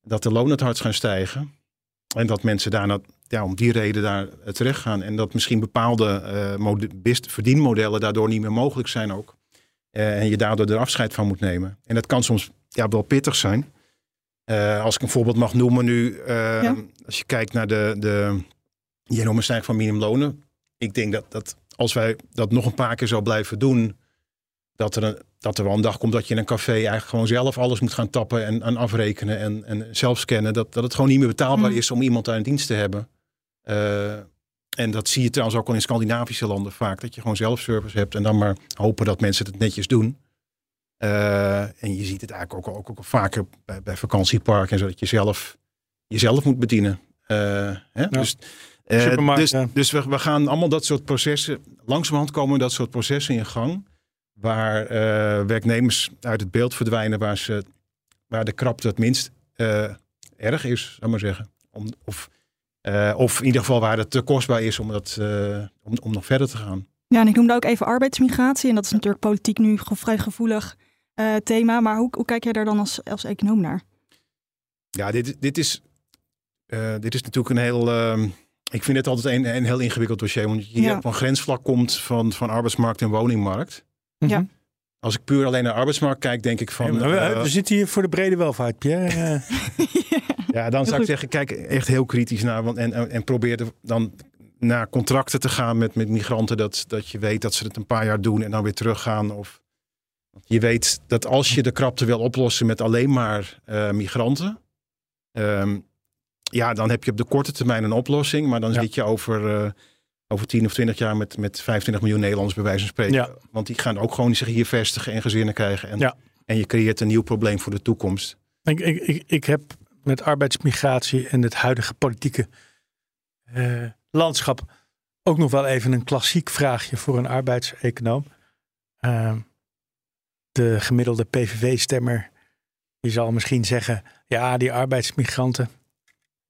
dat de lonen het hardst gaan stijgen. En dat mensen daarna ja, om die reden daar terecht gaan. En dat misschien bepaalde uh, verdienmodellen daardoor niet meer mogelijk zijn ook. en je daardoor er afscheid van moet nemen. En dat kan soms ja, wel pittig zijn. als ik een voorbeeld mag noemen nu. Ja. Als je kijkt naar de, de stijging van minimumlonen ik denk dat, dat als wij dat nog een paar keer zo blijven doen, dat er, een, dat er wel een dag komt dat je in een café eigenlijk gewoon zelf alles moet gaan tappen en, en afrekenen en, en zelf scannen. Dat, dat het gewoon niet meer betaalbaar mm. is om iemand daar in dienst te hebben. Uh, en dat zie je trouwens ook al in Scandinavische landen vaak. Dat je gewoon zelfservice hebt en dan maar hopen dat mensen het netjes doen. Uh, en je ziet het eigenlijk ook, ook, ook vaker bij, bij vakantieparken. En zo dat je zelf jezelf moet bedienen. Uh, hè? Ja. Dus dus dus we, we, gaan allemaal dat soort processen, langzamerhand komen dat soort processen in gang. Waar uh, werknemers uit het beeld verdwijnen, waar, ze, waar de krapte het minst uh, erg is, zou maar zeggen. Om, of, of in ieder geval waar het te kostbaar is om, dat, om, om nog verder te gaan. Ja, en ik noemde ook even arbeidsmigratie. En dat is natuurlijk politiek nu een vrij gevoelig thema. Maar hoe, hoe kijk jij daar dan als, als econoom naar? Ja, dit, dit, is, dit is natuurlijk een heel ehm, ik vind het altijd een, een heel ingewikkeld dossier. Want je ja. op een grensvlak komt van, van arbeidsmarkt en woningmarkt. Ja. Mhm. Als ik puur alleen naar arbeidsmarkt kijk, denk ik van... Ja, we, uh, we, zitten hier voor de brede welvaart, Pierre. ja, dan zou ik zeggen, kijk echt heel kritisch naar. Want, en, en probeer dan naar contracten te gaan met, met migranten. Dat, dat je weet dat ze het een paar jaar doen en dan weer teruggaan. Of je weet dat als je de krapte wil oplossen met alleen maar uh, migranten... Um, ja, dan heb je op de korte termijn een oplossing. Maar dan zit je over, uh, over 10 of 20 jaar met, met 25 miljoen Nederlanders bij wijze van spreken. Want die gaan ook gewoon zich hier vestigen en gezinnen krijgen. En, en je creëert een nieuw probleem voor de toekomst. Ik, ik, ik, ik heb met arbeidsmigratie en het huidige politieke uh, landschap ook nog wel even een klassiek vraagje voor een arbeidseconoom. Uh, de gemiddelde PVV-stemmer die zal misschien zeggen: ja, die arbeidsmigranten,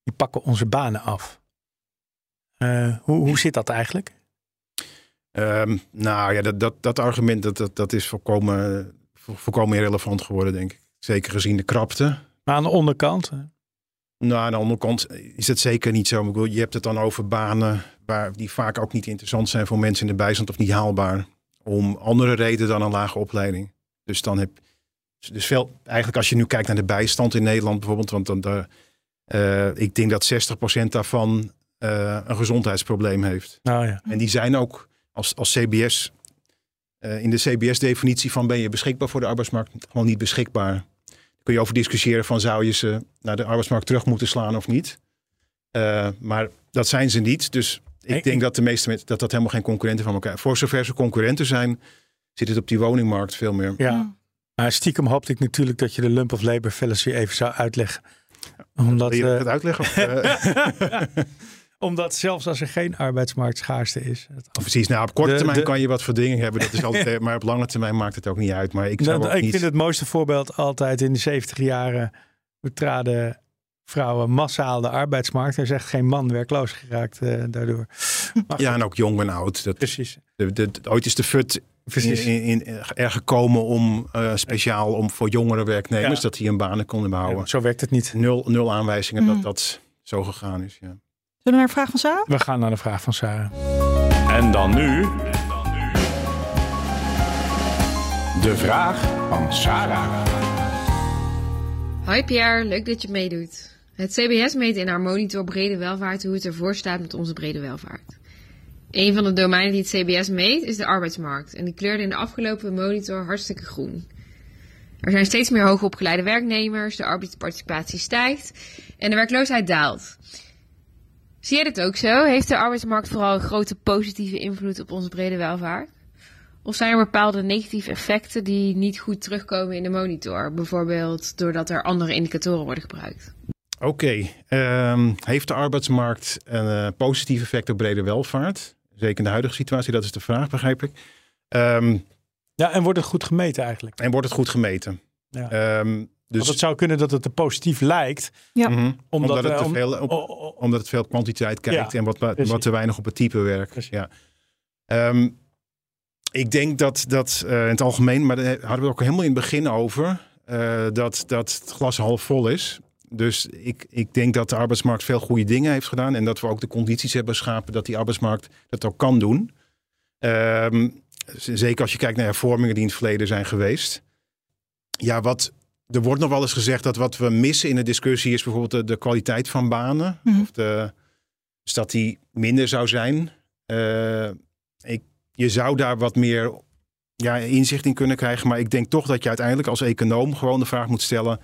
die pakken onze banen af. Uh, hoe, hoe zit dat eigenlijk? Um, nou ja, dat, dat, dat argument dat, dat, dat is volkomen, volkomen irrelevant geworden, denk ik. Zeker gezien de krapte. Maar aan de onderkant? Nou, aan de onderkant is het zeker niet zo. Je hebt het dan over banen waar, die vaak ook niet interessant zijn voor mensen in de bijstand of niet haalbaar. Om andere redenen dan een lage opleiding. Dus dan heb dus veel, eigenlijk als je nu kijkt naar de bijstand in Nederland bijvoorbeeld, want dan daar uh, ik denk dat 60% daarvan uh, een gezondheidsprobleem heeft. Oh, ja. En die zijn ook als, als CBS, uh, in de CBS-definitie van ben je beschikbaar voor de arbeidsmarkt, gewoon niet beschikbaar. Daar kun je over discussiëren van zou je ze naar de arbeidsmarkt terug moeten slaan of niet. maar dat zijn ze niet. Dus ik denk dat de meeste mensen dat dat helemaal geen concurrenten van elkaar. Voor zover ze concurrenten zijn, zit het op die woningmarkt veel meer. Ja. Maar stiekem hoopte ik natuurlijk dat je de lump of labor fallacy even zou uitleggen omdat, Wil je het uitleggen? Eh? Omdat zelfs als er geen arbeidsmarktschaarste is. Precies, nou op korte termijn kan je wat verdringing hebben. Dat is altijd, maar op lange termijn maakt het ook niet uit. Maar ik, zou ik niet... vind het mooiste voorbeeld altijd in de 70 jaren betraden vrouwen massaal de arbeidsmarkt. Er is echt geen man werkloos geraakt uh, daardoor. ja, en ook jong en oud. Dat, Precies. De, de, ooit is de FUT Precies. In, in, er gekomen om uh, speciaal om voor jongere werknemers ja. dat die hun banen konden behouden. Ja, zo werkt het niet. Nul, nul aanwijzingen mm. dat dat zo gegaan is. Ja. Zullen we naar de vraag van Sarah? We gaan naar de vraag van Sarah. En dan nu. De vraag van Sarah. Hoi Pierre, leuk dat je meedoet. Het CBS meet in haar monitor brede welvaart hoe het ervoor staat met onze brede welvaart. Een van de domeinen die het CBS meet is de arbeidsmarkt. En die kleurde in de afgelopen monitor hartstikke groen. Er zijn steeds meer hoogopgeleide werknemers, de arbeidsparticipatie stijgt en de werkloosheid daalt. Zie jij dit ook zo? Heeft de arbeidsmarkt vooral een grote positieve invloed op onze brede welvaart? Of zijn er bepaalde negatieve effecten die niet goed terugkomen in de monitor? Bijvoorbeeld doordat er andere indicatoren worden gebruikt. Oké, okay. um, heeft de arbeidsmarkt een uh, positief effect op brede welvaart? Zeker in de huidige situatie, dat is de vraag, begrijp ik. Um, ja, en wordt het goed gemeten eigenlijk? En wordt het goed gemeten? Ja. Um, dus... Want het zou kunnen dat het te positief lijkt. Ja. Mm -hmm. omdat, omdat, het te veel op, omdat het veel kwantiteit kijkt ja, en wat, wat te weinig op het type werkt. Ja. Ehm, ik denk dat dat eh, in het algemeen, maar daar hadden we het ook helemaal in het begin over, eh, dat, dat het glas half vol is. Dus ik, ik denk dat de arbeidsmarkt veel goede dingen heeft gedaan. En dat we ook de condities hebben geschapen dat die arbeidsmarkt dat ook kan doen. Ehm, zeker als je kijkt naar hervormingen die in het verleden zijn geweest. Ja, wat, er wordt nog wel eens gezegd dat wat we missen in de discussie is bijvoorbeeld de, de kwaliteit van banen. Mhm. Of de, dus dat die minder zou zijn. Eh, ik, je zou daar wat meer ja, inzicht in kunnen krijgen. Maar ik denk toch dat je uiteindelijk als econoom gewoon de vraag moet stellen: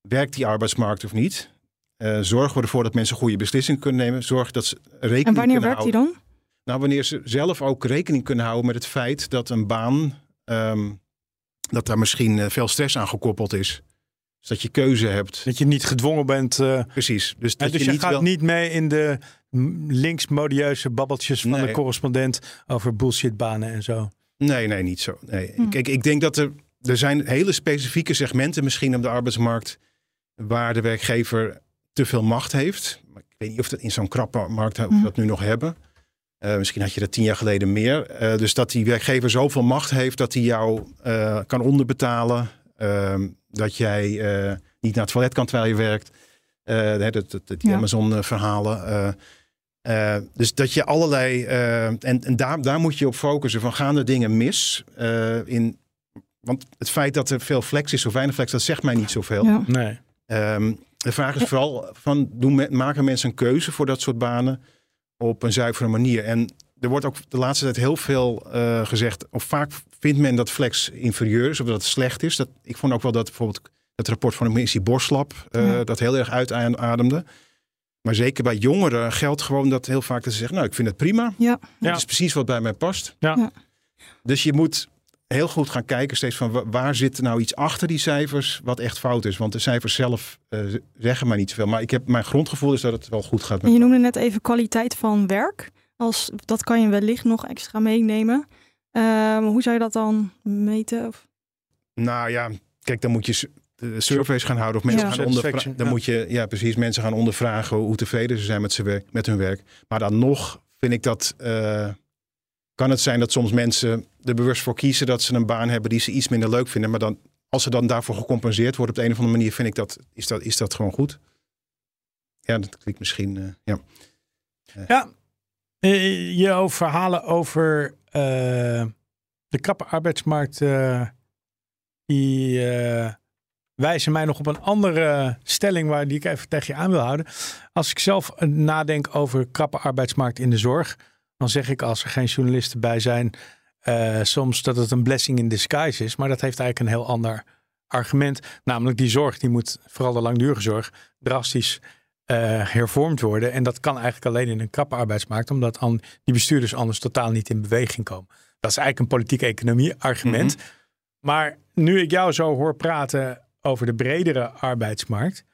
werkt die arbeidsmarkt of niet? Eh, zorgen we ervoor dat mensen goede beslissingen kunnen nemen? Zorg dat ze rekening En wanneer kunnen werkt die houden. dan? Nou, wanneer ze zelf ook rekening kunnen houden met het feit dat een baan, ehm, dat daar misschien eh, veel stress aan gekoppeld is. Dus dat je keuze hebt. Dat je niet gedwongen bent. eh, Precies. Dus dat dus je je, niet gaat wel... niet mee in de links-modieuze babbeltjes van Nee. de correspondent over bullshitbanen en zo. Nee, nee, niet zo. Nee. Hm. Kijk, ik denk dat er, er zijn hele specifieke segmenten misschien op de arbeidsmarkt waar de werkgever te veel macht heeft. Maar ik weet niet of dat in zo'n krappe markt of we Hm. dat nu nog hebben. Eh, misschien had je dat tien jaar geleden meer. Eh, dus dat die werkgever zoveel macht heeft dat hij jou eh, kan onderbetalen. Ehm, dat jij eh, niet naar het toilet kan terwijl je werkt. Eh, dat, dat, dat- die Ja. Amazon-verhalen. dus dat je allerlei. en en daar, daar moet je op focussen. Van gaan er dingen mis? eh, in, want het feit dat er veel flex is of weinig flex, dat zegt mij niet zoveel. Ja. Nee. Ehm, de vraag is vooral: van, doen, maken mensen een keuze voor dat soort banen op een zuivere manier? En er wordt ook de laatste tijd heel veel eh, gezegd, of vaak vindt men dat flex inferieur is of dat het slecht is. Dat, ik vond ook wel dat bijvoorbeeld het rapport van de commissie Borslap eh, Ja. dat heel erg uitademde. Maar zeker bij jongeren geldt gewoon dat heel vaak dat ze zeggen, nou ik vind het prima. Ja. Ja. Dat is precies wat bij mij past. Ja. Ja. Dus je moet heel goed gaan kijken steeds van wa- waar zit nou iets achter die cijfers wat echt fout is. Want de cijfers zelf eh, zeggen maar niet zoveel. Maar ik heb, mijn grondgevoel is dat het wel goed gaat met je noemde net even kwaliteit van werk. Als, dat kan je wellicht nog extra meenemen. Ehm, hoe zou je dat dan meten? Of, Nou ja, kijk, dan moet je surveys gaan houden of mensen Ja. gaan ondervragen. Dan ja. moet je, ja, precies, mensen gaan ondervragen hoe tevreden ze zijn met, zijn werk, met hun werk. Maar dan nog vind ik dat. eh, kan het zijn dat soms mensen er bewust voor kiezen dat ze een baan hebben die ze iets minder leuk vinden. Maar dan, als ze dan daarvoor gecompenseerd worden op de een of andere manier, vind ik dat, is dat, is dat gewoon goed. Ja, dat klinkt misschien. eh, ja. Ja, eh, jouw verhalen over de krappe arbeidsmarkt, die wijzen mij nog op een andere stelling waar die ik even tegen je aan wil houden. Als ik zelf nadenk over krappe arbeidsmarkt in de zorg, dan zeg ik als er geen journalisten bij zijn, eh, soms dat het een blessing in disguise is. Maar dat heeft eigenlijk een heel ander argument. Namelijk die zorg, die moet, vooral de langdurige zorg, drastisch eh, hervormd worden. En dat kan eigenlijk alleen in een krappe arbeidsmarkt, omdat an- die bestuurders anders totaal niet in beweging komen. Dat is eigenlijk een politieke economie argument. Maar nu ik jou zo hoor praten over de bredere arbeidsmarkt,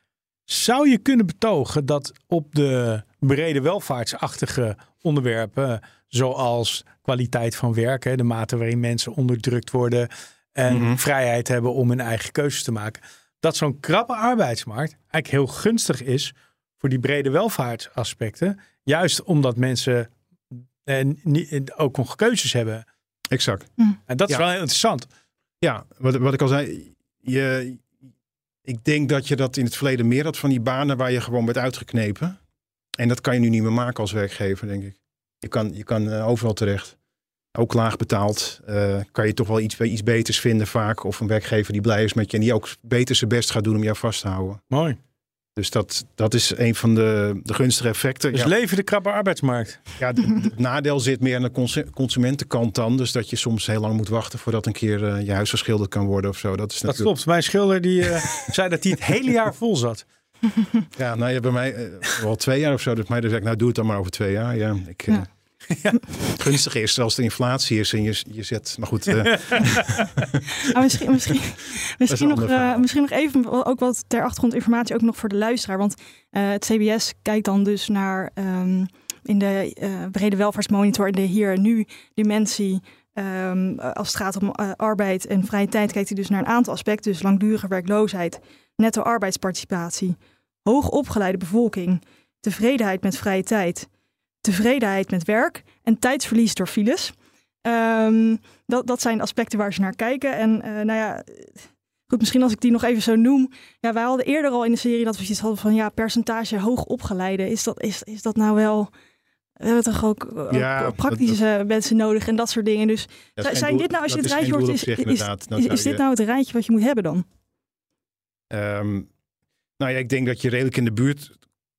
zou je kunnen betogen dat op de brede welvaartsachtige onderwerpen, zoals kwaliteit van werken, de mate waarin mensen onderdrukt worden en Mhm. vrijheid hebben om hun eigen keuzes te maken, dat zo'n krappe arbeidsmarkt eigenlijk heel gunstig is voor die brede welvaartsaspecten. Juist omdat mensen eh, niet, ook nog keuzes hebben. Exact. En dat is Ja. wel heel interessant. Ja, wat, wat ik al zei. Je, ik denk dat je dat in het verleden meer had van die banen waar je gewoon werd uitgeknepen. En dat kan je nu niet meer maken als werkgever, denk ik. Je kan, je kan eh, overal terecht. Ook laag betaald. eh, kan je toch wel iets, iets beters vinden vaak. Of een werkgever die blij is met je. En die ook beter zijn best gaat doen om jou vast te houden. Mooi. Dus dat, dat is een van de, de gunstige effecten. Dus ja, leven de krappe arbeidsmarkt. ja, het nadeel zit meer aan de consu- consumentenkant dan. Dus dat je soms heel lang moet wachten voordat een keer eh, je huis geschilderd kan worden of zo. Dat is Dat natuurlijk... klopt. Mijn schilder die zei dat hij het hele jaar vol zat. Ja, nou ja, bij mij eh, al twee jaar of zo. Dus mij dus zeg ik, nou doe het dan maar over twee jaar. Ja, ik, eh, Ja. Gunstige is als de inflatie is en je, je zet, maar goed, Ah, misschien, misschien, misschien, nog, misschien nog even ook wat ter achtergrondinformatie, ook nog voor de luisteraar. Want het CBS kijkt dan dus naar ehm, in de brede welvaartsmonitor in de hier en nu dimensie. Ehm, als het gaat om eh, arbeid en vrije tijd, kijkt hij dus naar een aantal aspecten. Dus langdurige werkloosheid, netto arbeidsparticipatie, hoogopgeleide bevolking, tevredenheid met vrije tijd, tevredenheid met werk en tijdsverlies door files. Ehm, dat, dat zijn aspecten waar ze naar kijken. En eh, nou ja, goed, misschien als ik die nog even zo noem. Ja, wij hadden eerder al in de serie dat we iets hadden van ja, percentage hoog opgeleide. Is dat, is, is dat nou wel. We hebben toch ook, Ja, praktische mensen nodig en dat soort dingen. Dus zijn, doel- dit nou, als je het rijtje hoort, is, zich, dit nou het rijtje wat je moet hebben dan? Ehm, nou ja, ik denk dat je redelijk in de buurt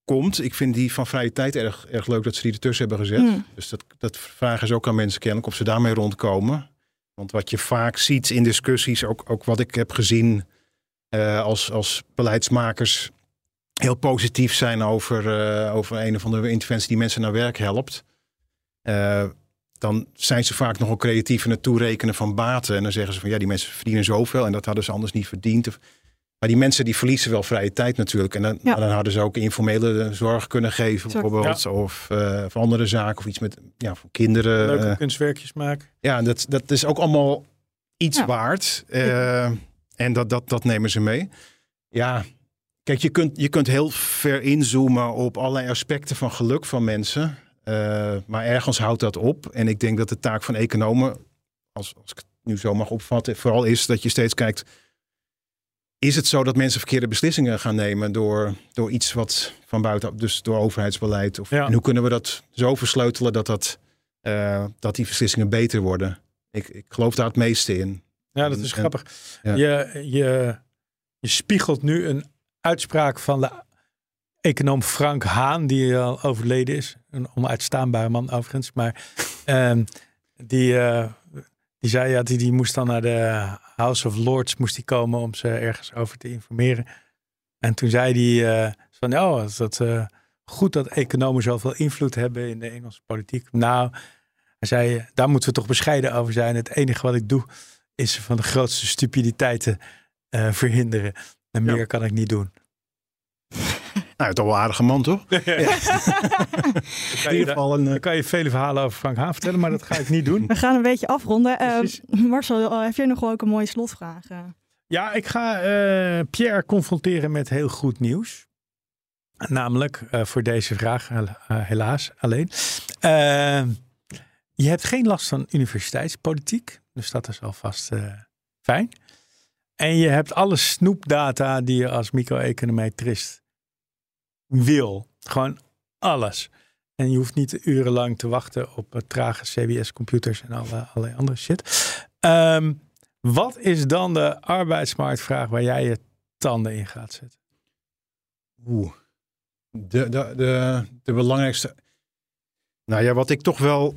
komt. Ik vind die van vrije tijd erg, erg leuk dat ze die ertussen hebben gezet. Hmm. Dus dat, dat vragen ze ook aan mensen kennelijk of ze daarmee rondkomen. Want wat je vaak ziet in discussies, ook, ook wat ik heb gezien eh, als, als beleidsmakers heel positief zijn over, eh, over een of andere interventie die mensen naar werk helpt. Eh, dan zijn ze vaak nogal creatief in het toerekenen van baten. En dan zeggen ze van ja, die mensen verdienen zoveel en dat hadden ze anders niet verdiend. Of- Maar die mensen die verliezen wel vrije tijd natuurlijk. En dan, Ja. dan hadden ze ook informele zorg kunnen geven Zorg. bijvoorbeeld. Of, eh, of andere zaken of iets met ja, voor kinderen. Leuke eh, kunstwerkjes maken. ja, dat, dat is ook allemaal iets Ja. waard. Eh, en dat, dat, dat nemen ze mee. Ja, kijk, je kunt, je kunt heel ver inzoomen op allerlei aspecten van geluk van mensen. Eh, maar ergens houdt dat op. En ik denk dat de taak van economen, als, als ik het nu zo mag opvatten, vooral is dat je steeds kijkt. Is het zo dat mensen verkeerde beslissingen gaan nemen door, door iets wat van buiten, dus door overheidsbeleid? Of, Ja. En hoe kunnen we dat zo versleutelen dat, dat, eh, dat die beslissingen beter worden? Ik, ik geloof daar het meeste in. Ja, dat is En- grappig. ja. Je, je, je spiegelt nu een uitspraak van de econoom Frank Haan, die al overleden is. Een onuitstaanbare man overigens. Maar ehm, die, eh, die zei ja, die, die moest dan naar de House of Lords moest die komen om ze ergens over te informeren. En toen zei hij eh, van, oh, is dat eh, goed dat economen zoveel invloed hebben in de Engelse politiek. Nou, hij zei, daar moeten we toch bescheiden over zijn. Het enige wat ik doe is van de grootste stupiditeiten verhinderen. En meer Ja. kan ik niet doen. Nou, toch wel een aardige man, toch? Dan In kan, je, ieder geval een, eh, kan je vele verhalen over Frank Haan vertellen, maar dat ga ik niet doen. We gaan een beetje afronden. Eh. Marcel, eh, heb jij nog wel ook een mooie slotvraag? Ja, ik ga eh, Pierre confronteren met heel goed nieuws. Namelijk eh, voor deze vraag, hel- helaas alleen. Je hebt geen last van universiteitspolitiek, dus dat is alvast eh, fijn. En je hebt alle snoepdata die je als micro-econometrist wil. Gewoon alles. En je hoeft niet urenlang te wachten op eh, trage CBS-computers en alle, allerlei andere shit. Ehm, wat is dan de arbeidsmarktvraag waar jij je tanden in gaat zetten? Oeh. De, de, de, de belangrijkste. Nou ja, wat ik toch wel.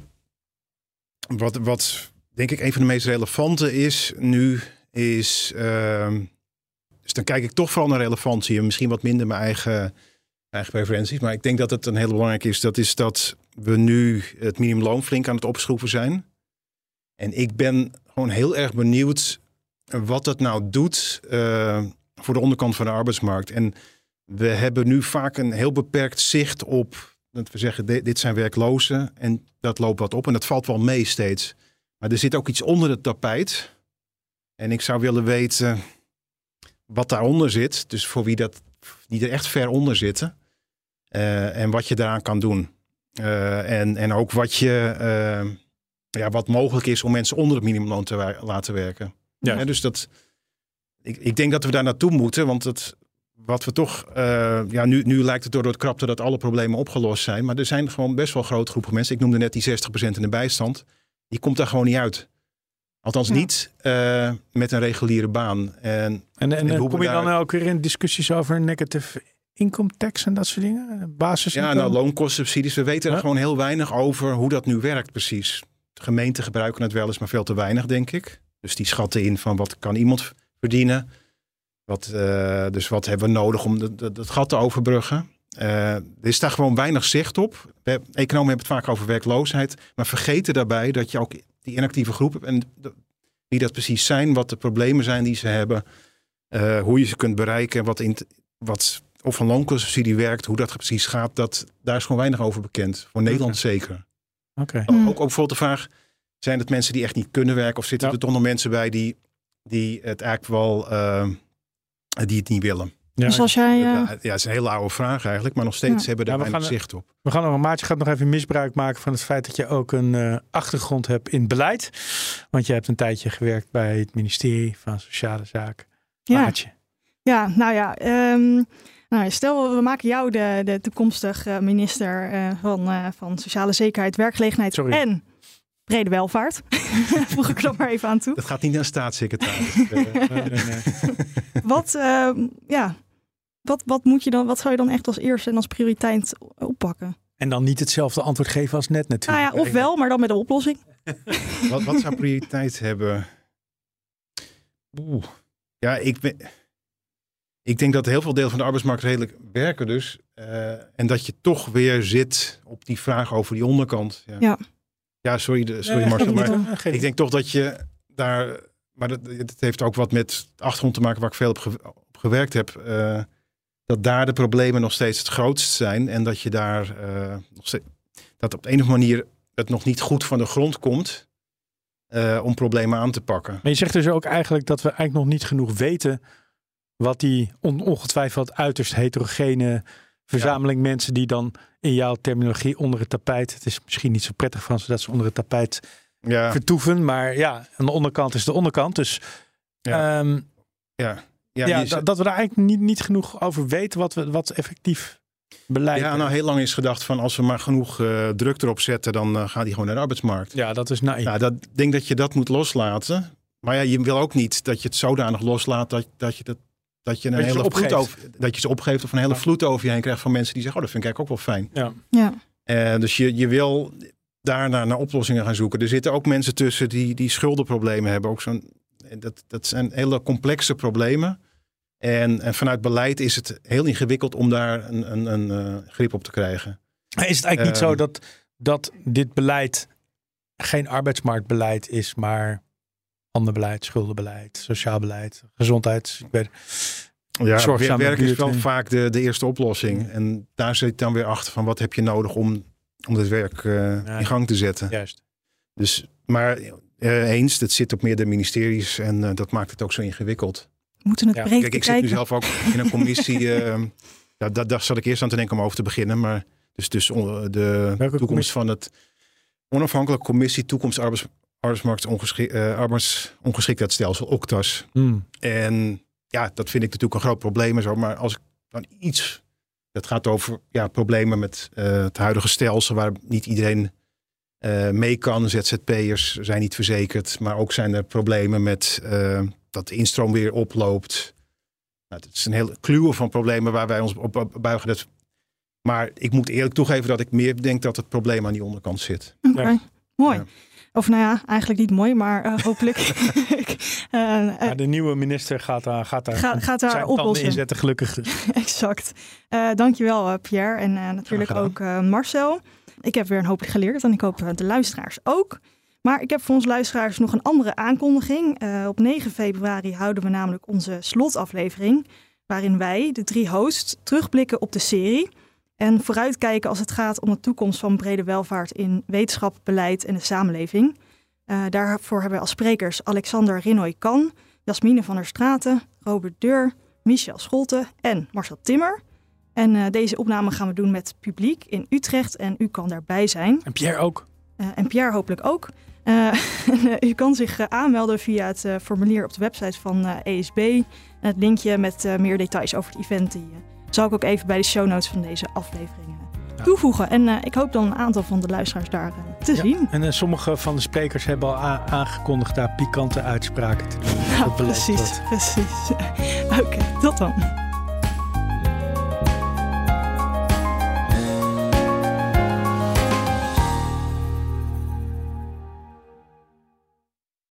Wat, wat denk ik een van de meest relevante is nu, is. ehm, dus dan kijk ik toch vooral naar relevantie en misschien wat minder mijn eigen, eigen preferenties. Maar ik denk dat het een hele belangrijke is. Dat is dat we nu het minimumloon flink aan het opschroeven zijn. En ik ben gewoon heel erg benieuwd wat dat nou doet eh, voor de onderkant van de arbeidsmarkt. En we hebben nu vaak een heel beperkt zicht op, dat we zeggen, dit zijn werklozen en dat loopt wat op en dat valt wel mee steeds. Maar er zit ook iets onder het tapijt. En ik zou willen weten wat daaronder zit. Dus voor wie dat, die er echt ver onder zitten. eh, en wat je daaraan kan doen. Eh, en, en ook wat, je, eh, ja, wat mogelijk is om mensen onder het minimumloon te wer- laten werken. Ja. Ja, dus dat, ik, ik denk dat we daar naartoe moeten. Want het, wat we toch, ja, nu, nu lijkt het door het krapte dat alle problemen opgelost zijn. Maar er zijn gewoon best wel grote groepen mensen. Ik noemde net die 60% in de bijstand. Die komt daar gewoon niet uit. Althans Ja. niet eh, met een reguliere baan. En En, en, En hoe kom je dan ook weer in discussies over negative income tax en dat soort dingen? Basis. ja, nou, loonkostsubsidies. We weten er gewoon heel weinig over hoe dat nu werkt precies. De gemeenten gebruiken het wel eens, maar veel te weinig, denk ik. Dus die schatten in van wat kan iemand verdienen. Wat, eh, dus wat hebben we nodig om dat- dat dat gat te overbruggen. Eh, er is daar gewoon weinig zicht op. We, economen hebben het vaak over werkloosheid. Maar vergeten daarbij dat je ook die inactieve groep hebt. En de- wie dat precies zijn, wat de problemen zijn die ze hebben. eh, hoe je ze kunt bereiken. Wat, in, wat of een loonkostsubsidie werkt. Hoe dat precies gaat. Dat, daar is gewoon weinig over bekend. Voor Nederland zeker. Oké. Hmm. Ook, ook bijvoorbeeld de vraag. Zijn het mensen die echt niet kunnen werken? Of zitten Ja. er toch nog mensen bij die, die het eigenlijk wel... eh, die het niet willen? Ja, dus als jij... eh, Ja, ja, het is een hele oude vraag eigenlijk, maar nog steeds Ja. hebben we Ja, daar we weinig gaan- zicht op. We gaan nog, Maartje gaat nog even misbruik maken van het feit dat je ook een eh, achtergrond hebt in beleid. Want je hebt een tijdje gewerkt bij het ministerie van Sociale Zaken. ja. Maartje. Ja, nou ja. ehm, nou, stel, we maken jou de, de toekomstig eh, minister eh, van, eh, van Sociale Zekerheid, Werkgelegenheid Sorry. en Brede Welvaart. Voeg ik er nog maar even aan toe. Dat gaat niet naar een staatssecretaris. Nee, nee, nee. Wat, ehm, ja, wat, wat, moet je dan, wat zou je dan echt als eerste en als prioriteit oppakken? En dan niet hetzelfde antwoord geven als net Nou natuurlijk. ja, ofwel, maar dan met een oplossing. wat, wat zou prioriteit hebben? Oeh. Ja, ik, ben, ik denk dat heel veel deel van de arbeidsmarkt redelijk werken dus. Eh, en dat je toch weer zit op die vraag over die onderkant. Ja, Ja. Ja, sorry, de, sorry Nee, Marcel, maar ik denk toch dat je daar... Maar dat, het heeft ook wat met de achtergrond te maken waar ik veel op, ge- op gewerkt heb. eh, dat daar de problemen nog steeds het grootst zijn. En dat je daar eh, nog steeds, dat op de een of andere manier het nog niet goed van de grond komt eh, om problemen aan te pakken. Maar je zegt dus ook eigenlijk dat we eigenlijk nog niet genoeg weten wat die on- ongetwijfeld uiterst heterogene verzameling mensen die dan in jouw terminologie onder het tapijt, het is misschien niet zo prettig van ze dat ze onder het tapijt Ja, vertoeven, maar ja, aan de onderkant is de onderkant. Dus Ja. ehm, ja. Ja, dat, we daar eigenlijk niet, niet genoeg over weten wat, we, wat effectief beleid ja, nou heel lang is gedacht van als we maar genoeg eh, druk erop zetten, dan eh, gaat die gewoon naar de arbeidsmarkt. ja, dat is naïef. Nou, dat ik denk dat je dat moet loslaten. Maar ja, je wil ook niet dat je het zodanig loslaat dat, dat je dat dat je een Dat je ze hele vloed opgeeft. over, dat je ze opgeeft of een hele Ja. vloed over je heen krijgt van mensen die zeggen, oh, dat vind ik eigenlijk ook wel fijn. ja. Ja, Eh, dus je, je wil daarna naar oplossingen gaan zoeken. Er zitten ook mensen tussen die, die schuldenproblemen hebben. Ook zo'n, dat, dat zijn hele complexe problemen. En, en vanuit beleid is het heel ingewikkeld om daar een, een, een eh, grip op te krijgen. Maar Is het eigenlijk niet zo Ehm. dat, dat dit beleid geen arbeidsmarktbeleid is, maar ander beleid, schuldenbeleid, sociaal beleid, gezondheid. Ik weet, Ja, werk is wel vaak de, de eerste oplossing. En daar zit dan weer achter van wat heb je nodig om, om het werk eh, Ja. in gang te zetten. juist. Dus, maar eh, eens, het zit op meerdere ministeries en dat maakt het ook zo ingewikkeld. We moeten het Ja, breed Kijk, ik zit nu zelf ook in een commissie. eh, ja, daar, daar zat ik eerst aan te denken om over te beginnen. Maar dus, dus on- de toekomst commissie? van het onafhankelijke commissie toekomst arbeids, arbeidsmarkt ongeschik, eh, arbeidsongeschiktheidsstelsel, OCTAS. Hmm. En ja, dat vind ik natuurlijk een groot probleem en zo. Maar als ik dan iets. Dat gaat over ja, problemen met eh, het huidige stelsel, waar niet iedereen eh, mee kan. ZZP'ers zijn niet verzekerd. Maar ook zijn er problemen met eh, dat de instroom weer oploopt. Nou, het is een hele kluwe van problemen waar wij ons op, buigen. Dat, maar ik moet eerlijk toegeven dat ik meer denk dat het probleem aan die onderkant zit. Oké, Ja. mooi. Ja. Of nou ja, eigenlijk niet mooi, maar eh, hopelijk eh, eh, Ja, de nieuwe minister gaat daar, gaat daar, Ga- gaat daar oplossen. inzetten, gelukkig. exact. Eh dankjewel eh, Pierre en natuurlijk ook eh, Marcel. Ik heb weer een hoop geleerd en ik hoop de luisteraars ook. Maar ik heb voor onze luisteraars nog een andere aankondiging. Eh, op 9 februari houden we namelijk onze slotaflevering. Waarin wij, de drie hosts, terugblikken op de serie. En vooruitkijken als het gaat om de toekomst van brede welvaart in wetenschap, beleid en de samenleving. Eh, daarvoor hebben we als sprekers Alexander Rinoy Kan, Jasmine van der Straten, Robert Deur, Michel Scholte en Marcel Timmer. En eh, deze opname gaan we doen met publiek in Utrecht en u kan daarbij zijn. En Pierre ook. En Pierre hopelijk ook. Eh, u kan zich eh, aanmelden via het eh, formulier op de website van ESB. En het linkje met meer details over het event die, zal ik ook even bij de show notes van deze aflevering toevoegen. En ik hoop dan een aantal van de luisteraars daar te Ja. zien. En sommige van de sprekers hebben al aangekondigd daar pikante uitspraken te doen. Precies, precies. Oké, tot dan.